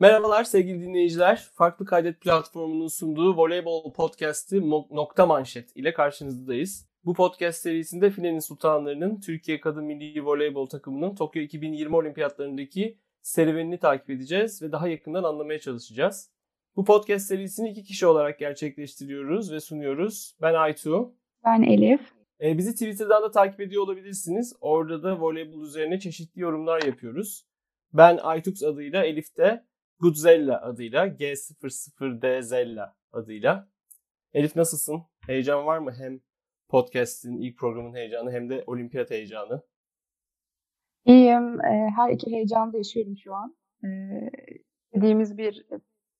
Merhabalar sevgili dinleyiciler. Farklı Kaydet platformunun sunduğu voleybol podcast'i Nokta Manşet ile karşınızdayız. Bu podcast serisinde Filenin Sultanları'nın Türkiye Kadın Milli Voleybol takımının Tokyo 2020 olimpiyatlarındaki serüvenini takip edeceğiz ve daha yakından anlamaya çalışacağız. Bu podcast serisini iki kişi olarak gerçekleştiriyoruz ve sunuyoruz. Ben Aytu. Ben Elif. Ee, bizi Twitter'dan da takip ediyor olabilirsiniz. Orada da voleybol üzerine çeşitli yorumlar yapıyoruz. Ben Aytux adıyla, Elif de Goodzella adıyla, G00D Zella adıyla. Elif nasılsın? Heyecan var mı? Hem podcast'in ilk programın heyecanı hem de olimpiyat heyecanı. İyiyim. Her iki heyecanı da yaşıyorum şu an. Dediğimiz bir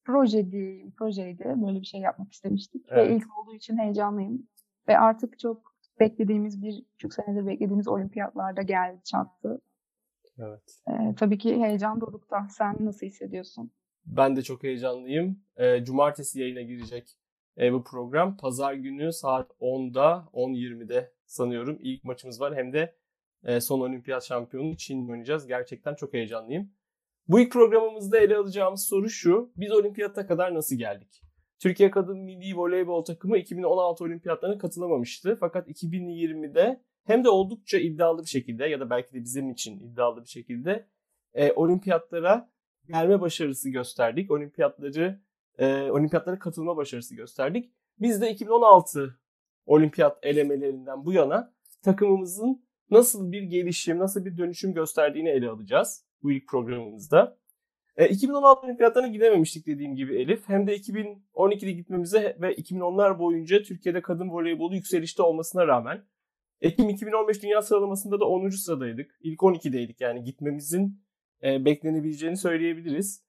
proje değil, projeydi. Böyle bir şey yapmak istemiştik. Evet. Ve ilk olduğu için heyecanlıyım. Ve artık çok beklediğimiz bir buçuk senedir beklediğimiz olimpiyatlarda geldi, çattı. Evet. Ee, tabii ki heyecan dorukta. Sen nasıl hissediyorsun? Ben de çok heyecanlıyım. Ee, cumartesi yayına girecek e, bu program. Pazar günü saat 10'da, 10.20'de sanıyorum ilk maçımız var. Hem de e, son olimpiyat şampiyonu Çin'le oynayacağız. Gerçekten çok heyecanlıyım. Bu ilk programımızda ele alacağımız soru şu. Biz olimpiyata kadar nasıl geldik? Türkiye Kadın Milli Voleybol takımı 2016 olimpiyatlarına katılamamıştı. Fakat 2020'de hem de oldukça iddialı bir şekilde ya da belki de bizim için iddialı bir şekilde e, olimpiyatlara gelme başarısı gösterdik. Olimpiyatları e, olimpiyatlara katılma başarısı gösterdik. Biz de 2016 olimpiyat elemelerinden bu yana takımımızın nasıl bir gelişim, nasıl bir dönüşüm gösterdiğini ele alacağız bu ilk programımızda. E, 2016 olimpiyatlarına gidememiştik dediğim gibi Elif. Hem de 2012'de gitmemize ve 2010'lar boyunca Türkiye'de kadın voleybolu yükselişte olmasına rağmen Ekim 2015 Dünya sıralamasında da 10. sıradaydık. İlk 12'deydik yani gitmemizin e, beklenebileceğini söyleyebiliriz.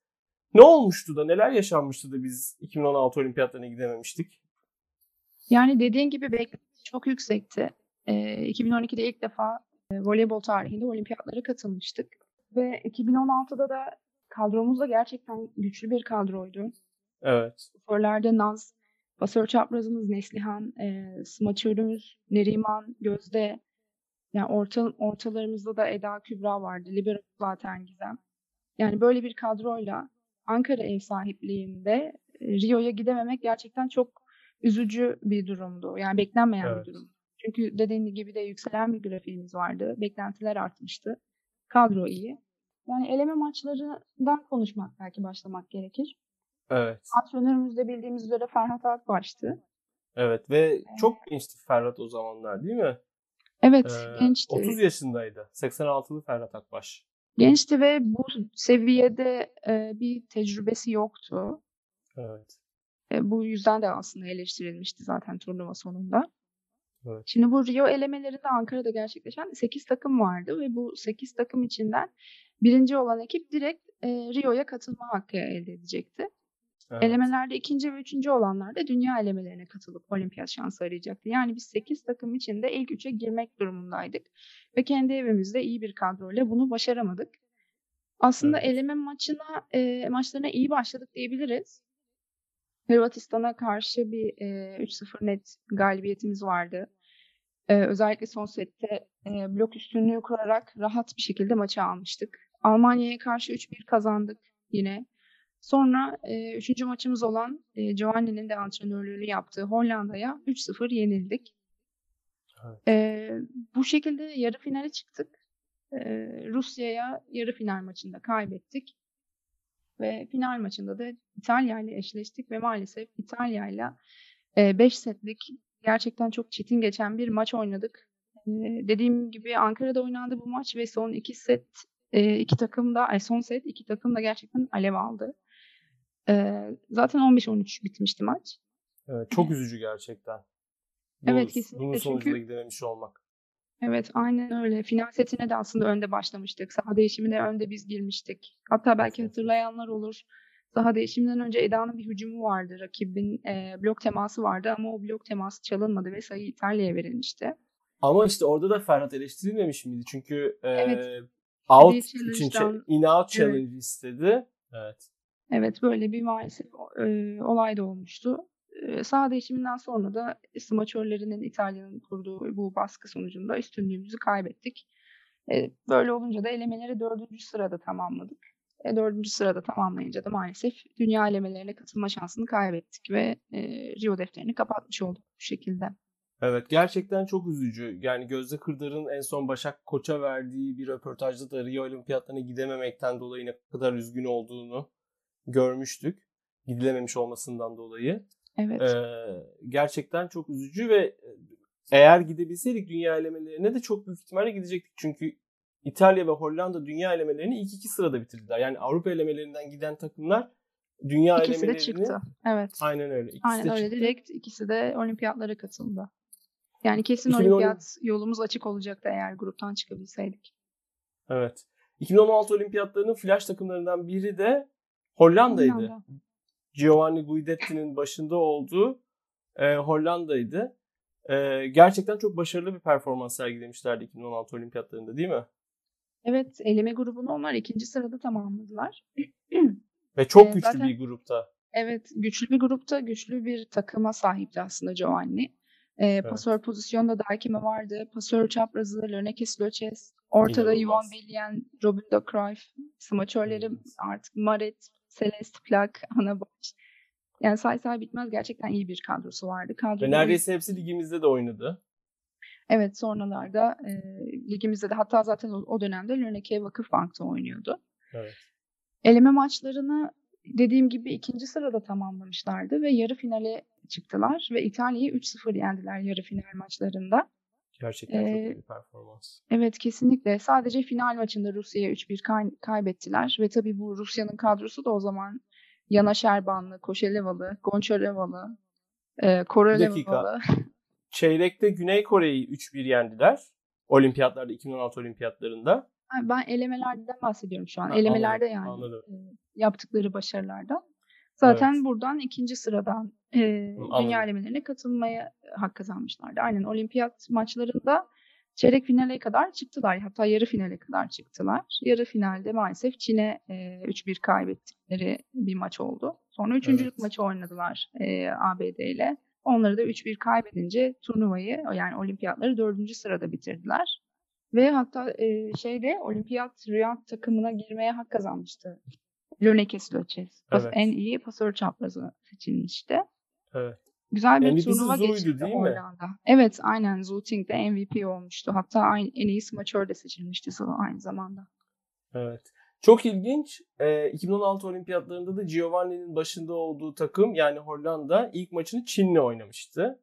Ne olmuştu da neler yaşanmıştı da biz 2016 olimpiyatlarına gidememiştik? Yani dediğin gibi beklenti çok yüksekti. E, 2012'de ilk defa e, voleybol tarihinde olimpiyatlara katılmıştık. Ve 2016'da da kadromuz da gerçekten güçlü bir kadroydu. Evet. Sporlarda Naz, basör çaprazımız Neslihan, e, smaçörümüz Neriman, Gözde. Yani orta, ortalarımızda da Eda Kübra vardı. Libero zaten Gizem. Yani böyle bir kadroyla Ankara ev sahipliğinde e, Rio'ya gidememek gerçekten çok üzücü bir durumdu. Yani beklenmeyen evet. bir durum. Çünkü dediğim gibi de yükselen bir grafiğimiz vardı. Beklentiler artmıştı. Kadro iyi. Yani eleme maçlarından konuşmak belki başlamak gerekir. Evet. Antrenörümüz de bildiğimiz üzere Ferhat Akbaş'tı. Evet ve çok gençti Ferhat o zamanlar değil mi? Evet ee, gençti. 30 yaşındaydı. 86'lı Ferhat Akbaş. Gençti ve bu seviyede e, bir tecrübesi yoktu. Evet. E, bu yüzden de aslında eleştirilmişti zaten turnuva sonunda. Evet. Şimdi bu Rio elemelerinde Ankara'da gerçekleşen 8 takım vardı ve bu 8 takım içinden birinci olan ekip direkt e, Rio'ya katılma hakkı elde edecekti. Evet. Elemelerde ikinci ve üçüncü olanlar da dünya elemelerine katılıp olimpiyat şansı arayacaktı. Yani biz 8 takım içinde ilk üçe girmek durumundaydık. Ve kendi evimizde iyi bir kadroyla bunu başaramadık. Aslında evet. eleme maçına e, maçlarına iyi başladık diyebiliriz. Hırvatistan'a karşı bir e, 3-0 net galibiyetimiz vardı. E, özellikle son sette e, blok üstünlüğü kurarak rahat bir şekilde maçı almıştık. Almanya'ya karşı 3-1 kazandık yine. Sonra e, üçüncü maçımız olan e, Giovanni'nin de antrenörlüğünü yaptığı Hollanda'ya 3-0 yenildik. Evet. E, bu şekilde yarı finale çıktık. E, Rusya'ya yarı final maçında kaybettik. Ve final maçında da İtalya ile eşleştik ve maalesef İtalya ile 5 setlik gerçekten çok çetin geçen bir maç oynadık. E, dediğim gibi Ankara'da oynandı bu maç ve son iki set e, iki takım da ay son set iki takım da gerçekten alev aldı. E, zaten 15-13 bitmişti maç. Evet, çok üzücü gerçekten. Evet kesinlikle. Bunun sonucunda çünkü, gidememiş olmak. Evet aynen öyle. Final setine de aslında önde başlamıştık. Saha değişimine önde biz girmiştik. Hatta belki hatırlayanlar olur. Saha değişiminden önce Eda'nın bir hücumu vardı. Rakibin e, blok teması vardı ama o blok teması çalınmadı ve sayı İtalya'ya verilmişti. Ama işte orada da Ferhat eleştirilmemiş miydi? Çünkü e, evet. out için in-out challenge evet. istedi. Evet. Evet böyle bir maalesef e, olay da olmuştu. E, saha değişiminden sonra da smaçörlerinin İtalya'nın kurduğu bu baskı sonucunda üstünlüğümüzü kaybettik. E, böyle olunca da elemeleri dördüncü sırada tamamladık. E, dördüncü sırada tamamlayınca da maalesef dünya elemelerine katılma şansını kaybettik ve e, Rio defterini kapatmış olduk bu şekilde. Evet gerçekten çok üzücü. Yani Gözde Kırdar'ın en son Başak Koç'a verdiği bir röportajda da Rio Olimpiyatlarına gidememekten dolayı ne kadar üzgün olduğunu görmüştük. Gidilememiş olmasından dolayı. Evet. Ee, gerçekten çok üzücü ve eğer gidebilseydik dünya elemelerine de çok büyük ihtimalle gidecektik. Çünkü İtalya ve Hollanda dünya elemelerini ilk iki sırada bitirdiler. Yani Avrupa elemelerinden giden takımlar dünya İkisi elemelerini... de çıktı. Evet. Aynen öyle. İkisi Aynen de öyle. çıktı. Direkt ikisi de olimpiyatlara katıldı. Yani kesin 2010 olimpiyat yolumuz açık olacaktı eğer gruptan çıkabilseydik. Evet. 2016 olimpiyatlarının flash takımlarından biri de Hollanda'ydı. Hollanda. Giovanni Guidetti'nin başında olduğu e, Hollanda'ydı. E, gerçekten çok başarılı bir performans sergilemişlerdi 2016 olimpiyatlarında değil mi? Evet, eleme grubunu onlar ikinci sırada tamamladılar. Ve çok E, güçlü zaten- bir grupta. Evet, güçlü bir grupta güçlü bir takıma sahipti aslında Giovanni. Ee, pasör pozisyonda da hakimi vardı. Pasör çaprazı, Löneke Sloches. Ortada İnanılmaz. Bellian, Robin de Cruyff. Smaçörleri artık Maret, Celeste Plak, Ana Baş. Yani say say bitmez gerçekten iyi bir kadrosu vardı. Kadroda Ve neredeyse hepsi ligimizde de oynadı. Evet sonralarda e, ligimizde de hatta zaten o, o dönemde Löneke Vakıfbank'ta oynuyordu. Evet. Eleme maçlarını dediğim gibi ikinci sırada tamamlamışlardı ve yarı finale çıktılar ve İtalya'yı 3-0 yendiler yarı final maçlarında. Gerçekten çok Ee, iyi bir performans. Evet kesinlikle sadece final maçında Rusya'ya 3-1 kay- kaybettiler ve tabii bu Rusya'nın kadrosu da o zaman Yana Şerbanlı, Koşelevalı, Gonçalevalı, e, Korolevalı. Çeyrekte Güney Kore'yi 3-1 yendiler. Olimpiyatlarda 2016 olimpiyatlarında. Ben elemelerden bahsediyorum şu an. Ha, Elemelerde anladım, yani anladım. e, yaptıkları başarılardan. Zaten Evet. buradan ikinci sıradan e, anladım. dünya elemelerine katılmaya hak kazanmışlardı. Aynen olimpiyat maçlarında çeyrek finale kadar çıktılar. Hatta yarı finale kadar çıktılar. Yarı finalde maalesef Çin'e e, 3-1 kaybettikleri bir maç oldu. Sonra üçüncülük Evet. maçı oynadılar e, ABD ile. Onları da 3-1 kaybedince turnuvayı yani olimpiyatları dördüncü sırada bitirdiler. Ve hatta e, şeyde olimpiyat rüya takımına girmeye hak kazanmıştı. Löneke Sloches. Pas- Evet. En iyi pasör çaprazı seçilmişti. Evet. Güzel bir MVP'si turnuva Zoo'ydu geçirdi değil mi? Hollanda. Evet aynen Zooting de MVP olmuştu. Hatta aynı, en iyi smaçör de seçilmişti aynı zamanda. Evet. Çok ilginç. Ee, 2016 olimpiyatlarında da Giovanni'nin başında olduğu takım yani Hollanda ilk maçını Çin'le oynamıştı.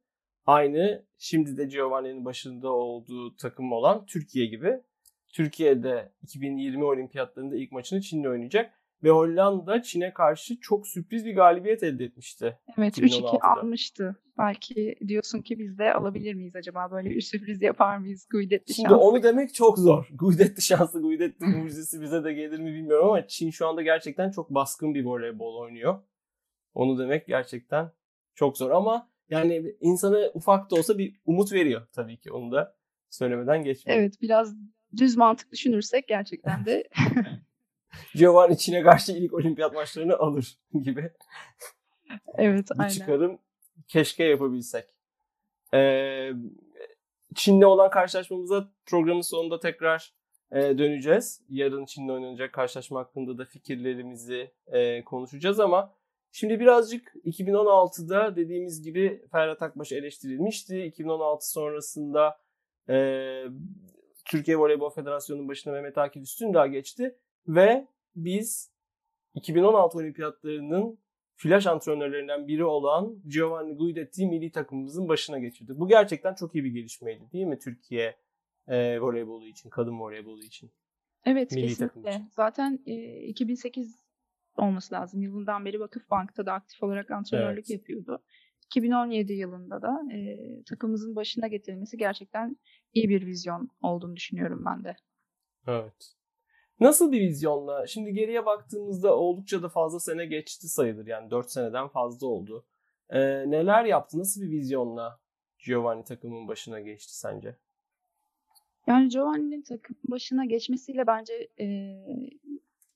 Aynı şimdi de Giovanni'nin başında olduğu takım olan Türkiye gibi. Türkiye'de 2020 olimpiyatlarında ilk maçını Çin'le oynayacak. Ve Hollanda Çin'e karşı çok sürpriz bir galibiyet elde etmişti. Evet 3-2 2016'da. almıştı. Belki diyorsun ki biz de alabilir miyiz acaba? Böyle bir sürpriz yapar mıyız? Guidetli Şimdi şans. onu demek çok zor. Guidetti şansı, Guidetti mucizesi bize de gelir mi bilmiyorum ama Çin şu anda gerçekten çok baskın bir voleybol oynuyor. Onu demek gerçekten çok zor ama yani insana ufak da olsa bir umut veriyor tabii ki. Onu da söylemeden geçmeyelim. Evet biraz düz mantık düşünürsek gerçekten de Giovanni Çin'e karşı ilk olimpiyat maçlarını alır gibi evet bir aynen. çıkarım keşke yapabilsek. Ee, Çin'le olan karşılaşmamıza programın sonunda tekrar e, döneceğiz. Yarın Çin'le oynanacak karşılaşma hakkında da fikirlerimizi e, konuşacağız ama şimdi birazcık 2016'da dediğimiz gibi Ferhat Akbaş eleştirilmişti. 2016 sonrasında e, Türkiye Voleybol Federasyonu'nun başına Mehmet Akif Üstündağ geçti ve biz 2016 olimpiyatlarının flash antrenörlerinden biri olan Giovanni Guidetti milli takımımızın başına geçirdi. Bu gerçekten çok iyi bir gelişmeydi değil mi Türkiye e, voleybolu için, kadın voleybolu için? Evet Milli kesinlikle. için. Zaten e, 2008 olması lazım. Yılından beri Vakıfbank'ta da aktif olarak antrenörlük Evet. yapıyordu. 2017 yılında da e, takımımızın başına getirilmesi gerçekten iyi bir vizyon olduğunu düşünüyorum ben de. Evet. Nasıl bir vizyonla? Şimdi geriye baktığımızda oldukça da fazla sene geçti sayılır. Yani 4 seneden fazla oldu. E, neler yaptı? Nasıl bir vizyonla Giovanni takımın başına geçti sence? Yani Giovanni'nin takım başına geçmesiyle bence e,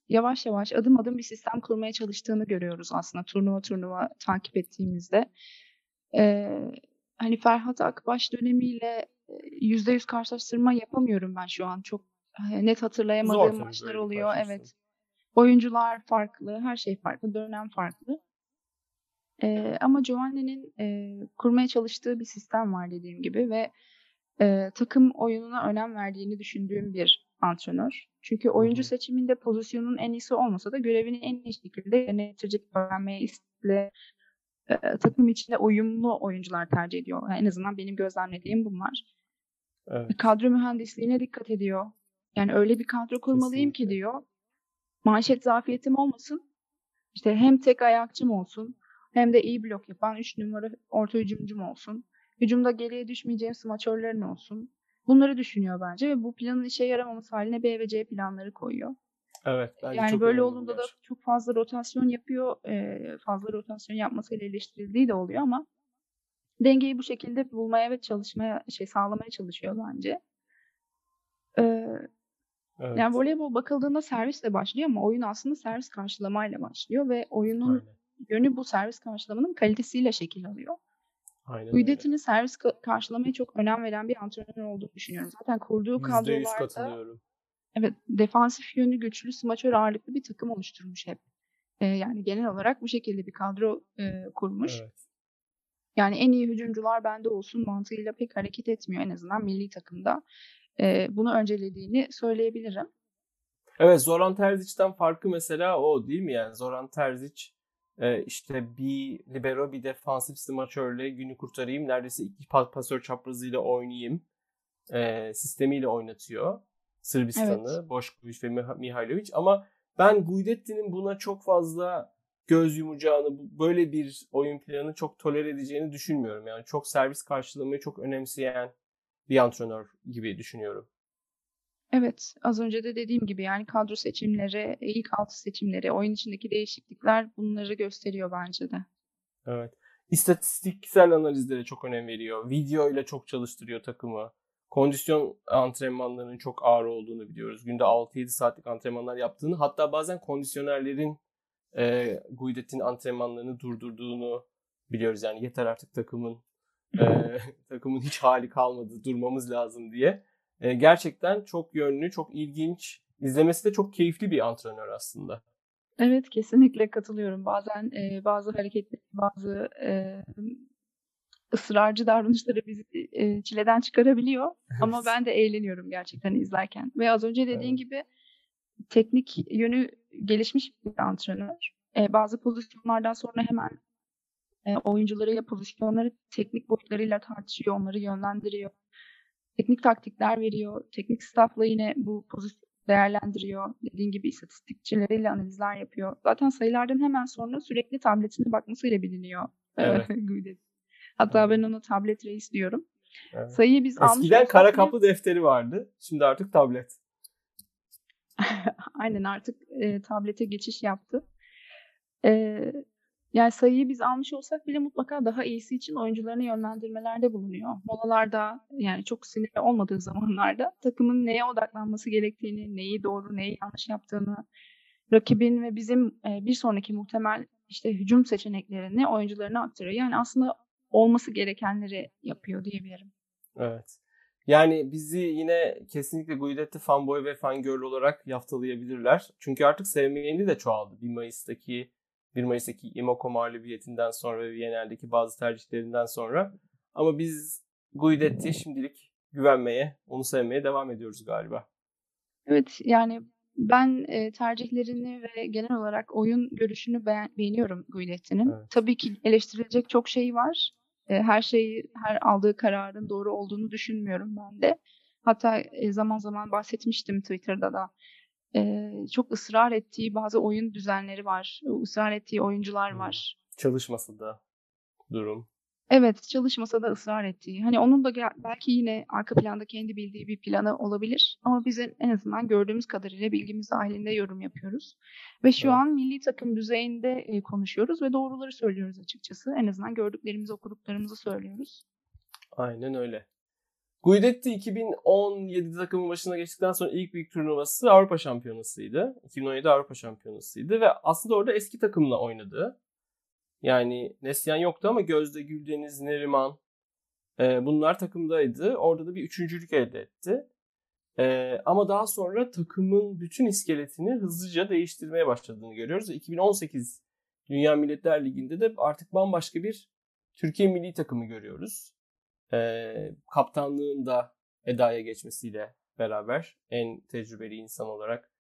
yavaş yavaş adım adım bir sistem kurmaya çalıştığını görüyoruz aslında turnuva turnuva takip ettiğimizde. E, hani Ferhat Akbaş dönemiyle e, yüzde yüz karşılaştırma yapamıyorum ben şu an. Çok e, net Zor hatırlayamadığım tabii maçlar oluyor. Evet. Oyuncular farklı, her şey farklı, dönem farklı. Ee, ama Giovanni'nin e, kurmaya çalıştığı bir sistem var dediğim gibi ve e, takım oyununa önem verdiğini düşündüğüm bir antrenör. Çünkü oyuncu seçiminde pozisyonun en iyisi olmasa da görevini en iyi şekilde yerine getirecek öğrenmeye istekli e, takım içinde uyumlu oyuncular tercih ediyor. Yani en azından benim gözlemlediğim bunlar. Evet. Kadro mühendisliğine dikkat ediyor. Yani öyle bir kadro kurmalıyım Kesinlikle. ki diyor. Manşet zafiyetim olmasın. İşte hem tek ayakçım olsun hem de iyi blok yapan 3 numara orta hücumcum olsun. Hücumda geriye düşmeyeceğim smaçörlerin olsun. Bunları düşünüyor bence ve bu planın işe yaramaması haline B ve C planları koyuyor. Evet. Yani böyle olduğunda da çok fazla rotasyon yapıyor. fazla rotasyon yapmasıyla eleştirildiği de oluyor ama dengeyi bu şekilde bulmaya ve çalışmaya şey sağlamaya çalışıyor bence. Evet. Yani voleybol bakıldığında servisle başlıyor ama oyun aslında servis karşılamayla başlıyor ve oyunun Aynen. yönü bu servis karşılamanın kalitesiyle şekil alıyor. Aynen Guidetti'nin servis karşılamaya çok önem veren bir antrenör olduğunu düşünüyorum. Zaten kurduğu kadrolarda evet defansif yönü güçlü, smaçör ağırlıklı bir takım oluşturmuş hep. Ee, yani genel olarak bu şekilde bir kadro e, kurmuş. Evet. Yani en iyi hücumcular bende olsun mantığıyla pek hareket etmiyor en azından milli takımda. Ee, bunu öncelediğini söyleyebilirim. Evet Zoran Terzic'ten farkı mesela o değil mi yani? Zoran Terzic e, işte bir libero bir defansif smaçörle günü kurtarayım. Neredeyse iki pasör çaprazıyla oynayayım. E, sistemiyle oynatıyor. Sırbistan'ı, evet. Boşkovic ve Mihailovic. Ama ben Guidetti'nin buna çok fazla göz yumacağını, böyle bir oyun planı çok toler edeceğini düşünmüyorum. Yani çok servis karşılamayı çok önemseyen bir antrenör gibi düşünüyorum. Evet, az önce de dediğim gibi yani kadro seçimleri, ilk altı seçimleri, oyun içindeki değişiklikler bunları gösteriyor bence de. Evet. İstatistiksel analizlere çok önem veriyor. Video ile çok çalıştırıyor takımı. Kondisyon antrenmanlarının çok ağır olduğunu biliyoruz. Günde 6-7 saatlik antrenmanlar yaptığını hatta bazen kondisyonerlerin e, Guidet'in antrenmanlarını durdurduğunu biliyoruz. Yani yeter artık takımın e, takımın hiç hali kalmadı durmamız lazım diye. E, gerçekten çok yönlü, çok ilginç, izlemesi de çok keyifli bir antrenör aslında. Evet kesinlikle katılıyorum. Bazen e, bazı hareketleri, bazı e, ısrarcı davranışları bizi e, çileden çıkarabiliyor. Ama ben de eğleniyorum gerçekten izlerken. Ve az önce dediğin evet. gibi teknik yönü gelişmiş bir antrenör. E, bazı pozisyonlardan sonra hemen e, oyuncularıyla pozisyonları teknik boyutlarıyla tartışıyor, onları yönlendiriyor teknik taktikler veriyor. Teknik staffla yine bu pozisyon değerlendiriyor. Dediğin gibi istatistikçileriyle analizler yapıyor. Zaten sayılardan hemen sonra sürekli tabletine bakmasıyla biliniyor. Evet. Hatta ben ona tablet reis diyorum. Evet. Sayıyı biz Eskiden kara kaplı defteri vardı. Şimdi artık tablet. Aynen artık e, tablete geçiş yaptı. E, yani sayıyı biz almış olsak bile mutlaka daha iyisi için oyuncularını yönlendirmelerde bulunuyor. Molalarda yani çok sinirli olmadığı zamanlarda takımın neye odaklanması gerektiğini, neyi doğru, neyi yanlış yaptığını, rakibin ve bizim e, bir sonraki muhtemel işte hücum seçeneklerini oyuncularına aktarıyor. Yani aslında olması gerekenleri yapıyor diyebilirim. Evet. Yani bizi yine kesinlikle Guidetti fanboy ve fangirl olarak yaftalayabilirler. Çünkü artık sevmeyeni de çoğaldı. 1 Mayıs'taki 1 Mayıs'taki Imoko mağlubiyetinden sonra ve Viyener'deki bazı tercihlerinden sonra. Ama biz Guidetti'ye şimdilik güvenmeye, onu sevmeye devam ediyoruz galiba. Evet yani ben e, tercihlerini ve genel olarak oyun görüşünü beğen, beğeniyorum Guidetti'nin. Evet. Tabii ki eleştirilecek çok şey var. E, her şeyi, her aldığı kararın doğru olduğunu düşünmüyorum ben de. Hatta e, zaman zaman bahsetmiştim Twitter'da da e, çok ısrar ettiği bazı oyun düzenleri var. ısrar ettiği oyuncular var. Çalışmasa da durum. Evet, çalışmasa da ısrar ettiği. Hani onun da belki yine arka planda kendi bildiği bir planı olabilir. Ama biz en azından gördüğümüz kadarıyla bilgimiz dahilinde yorum yapıyoruz. Ve şu evet. an milli takım düzeyinde konuşuyoruz ve doğruları söylüyoruz açıkçası. En azından gördüklerimizi, okuduklarımızı söylüyoruz. Aynen öyle. Guidetti 2017 takımın başına geçtikten sonra ilk büyük turnuvası Avrupa Şampiyonası'ydı. 2017 Avrupa Şampiyonası'ydı ve aslında orada eski takımla oynadı. Yani Neslihan yoktu ama Gözde Güldeniz, Neriman e, bunlar takımdaydı. Orada da bir üçüncülük elde etti. Ee, ama daha sonra takımın bütün iskeletini hızlıca değiştirmeye başladığını görüyoruz. 2018 Dünya Milletler Ligi'nde de artık bambaşka bir Türkiye milli takımı görüyoruz. Ee, kaptanlığın da Eda'ya geçmesiyle beraber en tecrübeli insan olarak,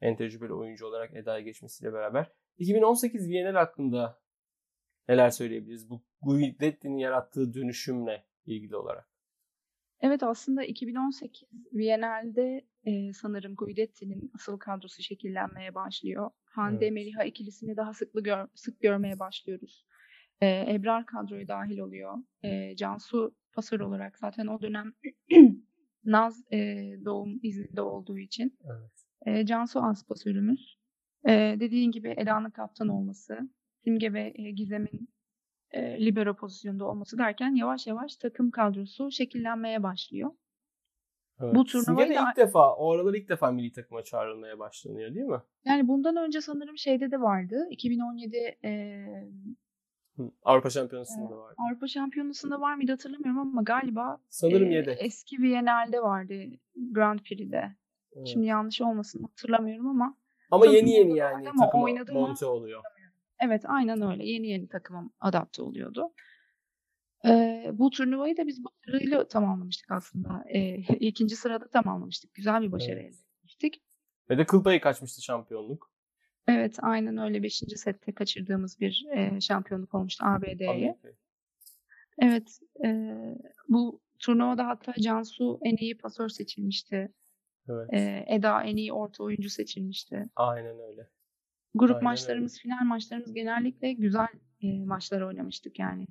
en tecrübeli oyuncu olarak Eda'ya geçmesiyle beraber 2018 Viyanel hakkında neler söyleyebiliriz? Bu Guidetti'nin yarattığı dönüşümle ilgili olarak. Evet aslında 2018 Viyanel'de e, sanırım Guidetti'nin asıl kadrosu şekillenmeye başlıyor. Hande evet. Meliha ikilisini daha sıklı gör, sık görmeye başlıyoruz. E, Ebrar kadroyu dahil oluyor. E, Cansu pasör olarak zaten o dönem Naz e, doğum izninde olduğu için. Evet. E, Cansu as pasörümüz. E, dediğin gibi Eda'nın kaptan olması, Simge ve e, Gizem'in e, libero pozisyonda olması derken yavaş yavaş takım kadrosu şekillenmeye başlıyor. Evet. Bu turnuvayı da ilk defa, o aralar ilk defa milli takıma çağrılmaya başlanıyor değil mi? Yani bundan önce sanırım şeyde de vardı. 2017 e, Avrupa Şampiyonası'nda e, vardı. Avrupa Şampiyonası'nda var mıydı hatırlamıyorum ama galiba sanırım e, yedek. Eski Viyanel'de vardı Grand Prix'de. Evet. Şimdi yanlış olmasın hatırlamıyorum ama ama yeni yeni yani takıma monte oluyor. Evet aynen öyle. Yeni yeni takıma adapte oluyordu. Ee, bu turnuvayı da biz başarıyla tamamlamıştık aslında. Ee, ikinci sırada tamamlamıştık. Güzel bir başarı evet. elde etmiştik. Ve de kıl payı kaçmıştı şampiyonluk. Evet aynen öyle. Beşinci sette kaçırdığımız bir e, şampiyonluk olmuştu ABD'ye. Evet. E, bu turnuvada hatta Cansu en iyi pasör seçilmişti. Evet. E, Eda en iyi orta oyuncu seçilmişti. Aynen öyle. Grup Aynen maçlarımız, öyle. final maçlarımız genellikle güzel e, maçlar oynamıştık yani.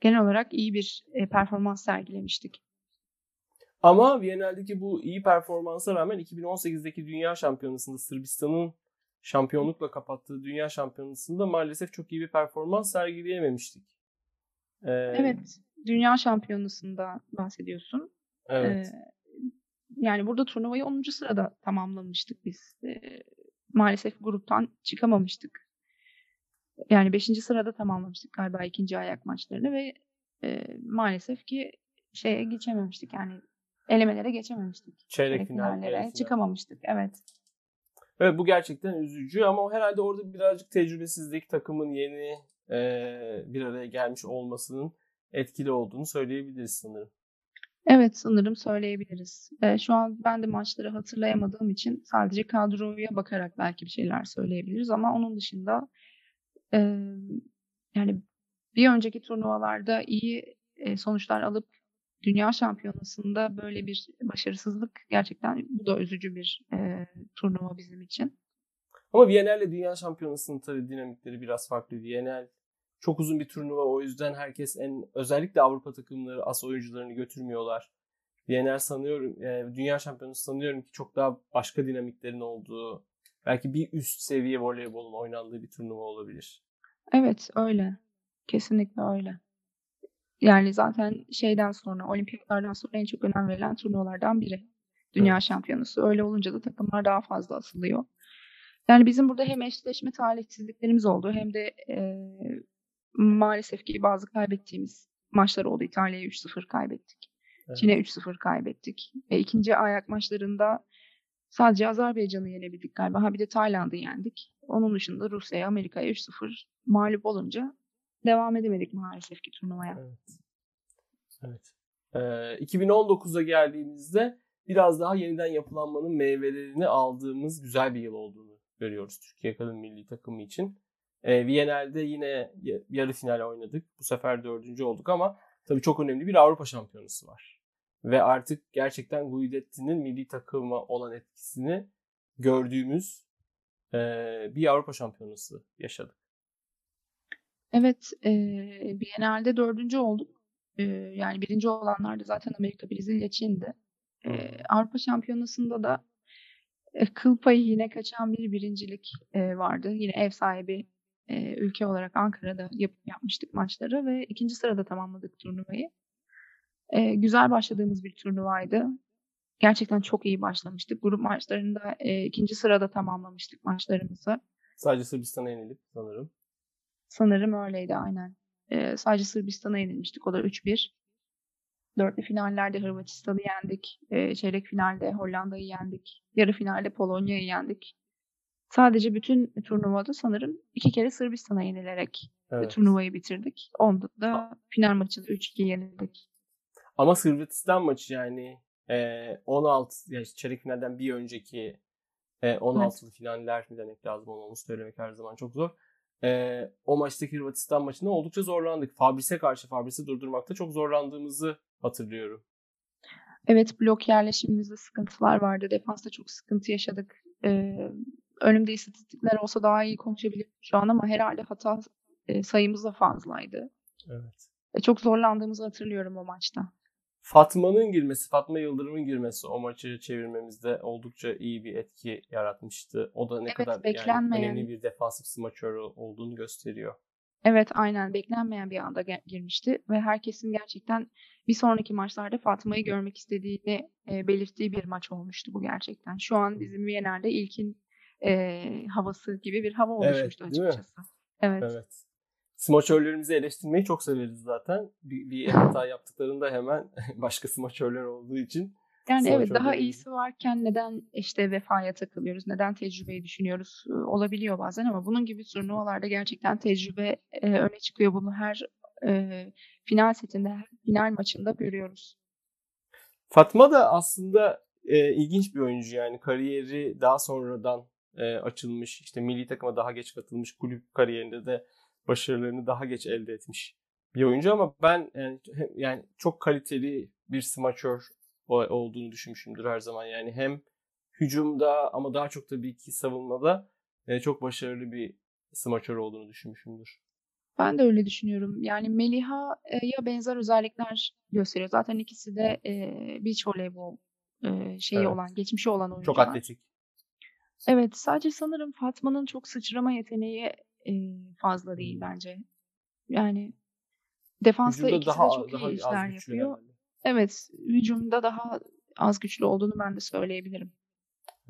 Genel olarak iyi bir e, performans sergilemiştik. Ama Viyanel'deki bu iyi performansa rağmen 2018'deki Dünya Şampiyonası'nda Sırbistan'ın şampiyonlukla kapattığı Dünya Şampiyonası'nda maalesef çok iyi bir performans sergileyememiştik. Ee, evet, Dünya Şampiyonası'nda bahsediyorsun. Evet. Ee, yani burada turnuvayı 10. sırada tamamlamıştık biz. Ee, maalesef gruptan çıkamamıştık. Yani 5. sırada tamamlamıştık galiba ikinci ayak maçlarını ve e, maalesef ki şeye geçememiştik yani elemelere geçememiştik. Çeyrek finallere final. çıkamamıştık. Evet. Evet bu gerçekten üzücü ama herhalde orada birazcık tecrübesizlik takımın yeni e, bir araya gelmiş olmasının etkili olduğunu söyleyebiliriz sanırım. Evet sanırım söyleyebiliriz. E, şu an ben de maçları hatırlayamadığım için sadece kadroya bakarak belki bir şeyler söyleyebiliriz ama onun dışında e, yani bir önceki turnuvalarda iyi e, sonuçlar alıp Dünya Şampiyonası'nda böyle bir başarısızlık gerçekten bu da üzücü bir e, turnuva bizim için. Ama Viyanel'le Dünya Şampiyonası'nın tabii dinamikleri biraz farklı. Viyanel çok uzun bir turnuva o yüzden herkes en özellikle Avrupa takımları as oyuncularını götürmüyorlar. Viyanel sanıyorum e, Dünya Şampiyonası sanıyorum ki çok daha başka dinamiklerin olduğu belki bir üst seviye voleybolun oynandığı bir turnuva olabilir. Evet öyle. Kesinlikle öyle. Yani zaten şeyden sonra, olimpiyatlardan sonra en çok önem verilen turnuvalardan biri. Dünya evet. şampiyonası. Öyle olunca da takımlar daha fazla asılıyor. Yani bizim burada hem eşleşme talihsizliklerimiz oldu hem de e, maalesef ki bazı kaybettiğimiz maçlar oldu. İtalya'ya 3-0 kaybettik. Evet. Çin'e 3-0 kaybettik. Ve ikinci ayak maçlarında sadece Azerbaycan'ı yenebildik galiba. Ha bir de Tayland'ı yendik. Onun dışında Rusya'ya, Amerika'ya 3-0 mağlup olunca devam edemedik maalesef ki turnuvaya. Evet. Evet. Ee, 2019'a geldiğimizde biraz daha yeniden yapılanmanın meyvelerini aldığımız güzel bir yıl olduğunu görüyoruz Türkiye kadın milli takımı için. Ee, Viyanel'de yine yarı final oynadık. Bu sefer dördüncü olduk ama tabii çok önemli bir Avrupa şampiyonası var. Ve artık gerçekten Guidetti'nin milli takıma olan etkisini gördüğümüz e, bir Avrupa şampiyonası yaşadık. Evet, e, Biennale'de dördüncü olduk. E, yani birinci olanlar da zaten Amerika, Brezilya, Çin'di. E, Avrupa Şampiyonası'nda da e, kıl payı yine kaçan bir birincilik e, vardı. Yine ev sahibi e, ülke olarak Ankara'da yap, yapmıştık maçları ve ikinci sırada tamamladık turnuvayı. E, güzel başladığımız bir turnuvaydı. Gerçekten çok iyi başlamıştık. Grup maçlarında e, ikinci sırada tamamlamıştık maçlarımızı. Sadece Sırbistan'a yenilip sanırım. Sanırım öyleydi aynen. E, sadece Sırbistan'a yenilmiştik. O da 3-1. Dörtlü finallerde Hırvatistan'ı yendik. E, çeyrek finalde Hollanda'yı yendik. Yarı finalde Polonya'yı yendik. Sadece bütün turnuvada sanırım iki kere Sırbistan'a yenilerek evet. turnuvayı bitirdik. Onda da final maçında 3-2 yenildik. Ama Sırbistan maçı yani e, 16 yani çeyrek finalden bir önceki e, 16 evet. finaller mi demek lazım onu, onu söylemek her zaman çok zor. E, o maçtaki Hırvatistan maçında oldukça zorlandık. Fabris'e karşı Fabris'i durdurmakta çok zorlandığımızı hatırlıyorum. Evet blok yerleşimimizde sıkıntılar vardı. Defansta çok sıkıntı yaşadık. Ee, önümde istatistikler olsa daha iyi konuşabilirim şu an ama herhalde hata e, sayımız da fazlaydı. Evet. E, çok zorlandığımızı hatırlıyorum o maçta. Fatma'nın girmesi, Fatma Yıldırım'ın girmesi o maçı çevirmemizde oldukça iyi bir etki yaratmıştı. O da ne evet, kadar yani önemli bir defansif smaçör olduğunu gösteriyor. Evet aynen beklenmeyen bir anda girmişti ve herkesin gerçekten bir sonraki maçlarda Fatma'yı görmek istediğini e, belirttiği bir maç olmuştu bu gerçekten. Şu an bizim Viyener'de ilkin e, havası gibi bir hava oluşmuştu evet, açıkçası. Evet. evet. Smaçörlerimizi eleştirmeyi çok severiz zaten. Bir, bir hata yaptıklarında hemen başka smaçörler olduğu için. Yani evet daha iyisi varken neden işte vefaya takılıyoruz, neden tecrübeyi düşünüyoruz olabiliyor bazen ama bunun gibi turnuvalarda gerçekten tecrübe e, öne çıkıyor. Bunu her e, final setinde, her final maçında görüyoruz. Fatma da aslında e, ilginç bir oyuncu yani kariyeri daha sonradan e, açılmış. İşte milli takıma daha geç katılmış. Kulüp kariyerinde de başarılarını daha geç elde etmiş bir oyuncu ama ben yani, yani çok kaliteli bir smaçör olduğunu düşünmüşümdür her zaman. Yani hem hücumda ama daha çok tabii ki savunmada e, çok başarılı bir smaçör olduğunu düşünmüşümdür. Ben de öyle düşünüyorum. Yani Meliha e, ya benzer özellikler gösteriyor. Zaten ikisi de e, beach voleybol e, şeyi evet. olan, geçmişi olan oyuncular. Çok atletik. Evet, sadece sanırım Fatma'nın çok sıçrama yeteneği e, fazla değil bence. Yani defansta Hücumda ikisi daha, de çok daha iyi işler yapıyor. Herhalde. Evet, hücumda daha az güçlü olduğunu ben de söyleyebilirim.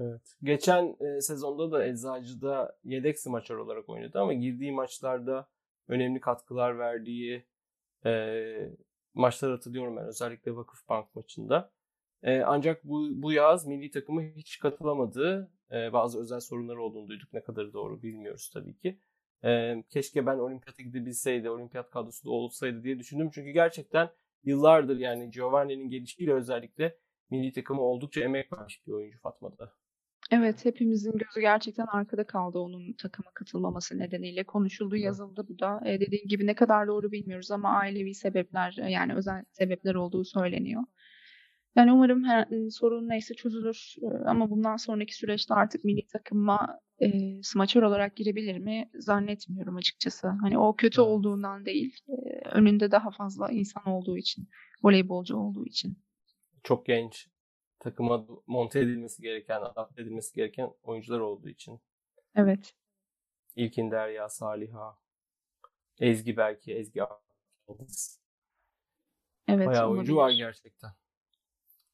Evet. Geçen e, sezonda da Eczacı'da yedek smaçör olarak oynadı ama girdiği maçlarda önemli katkılar verdiği e, maçlar hatırlıyorum ben özellikle Vakıfbank maçında. E, ancak bu, bu yaz milli takımı hiç katılamadı. E, bazı özel sorunları olduğunu duyduk. Ne kadar doğru bilmiyoruz tabii ki. E, keşke ben olimpiyata gidebilseydi, olimpiyat kadrosu da olsaydı diye düşündüm. Çünkü gerçekten yıllardır yani Giovanni'nin gelişiyle özellikle milli takımı oldukça emek vermiş bir oyuncu Fatma'da. Evet hepimizin gözü gerçekten arkada kaldı onun takıma katılmaması nedeniyle. Konuşuldu, yazıldı bu da. E, dediğin gibi ne kadar doğru bilmiyoruz ama ailevi sebepler yani özel sebepler olduğu söyleniyor. Yani umarım her, sorun neyse çözülür ama bundan sonraki süreçte artık milli takıma e, smaçör olarak girebilir mi zannetmiyorum açıkçası. Hani o kötü olduğundan değil, e, önünde daha fazla insan olduğu için, voleybolcu olduğu için. Çok genç, takıma monte edilmesi gereken, adapte edilmesi gereken oyuncular olduğu için. Evet. İlkin Derya, Saliha, Ezgi belki, Ezgi Evet. Bayağı oyuncu var gerçekten.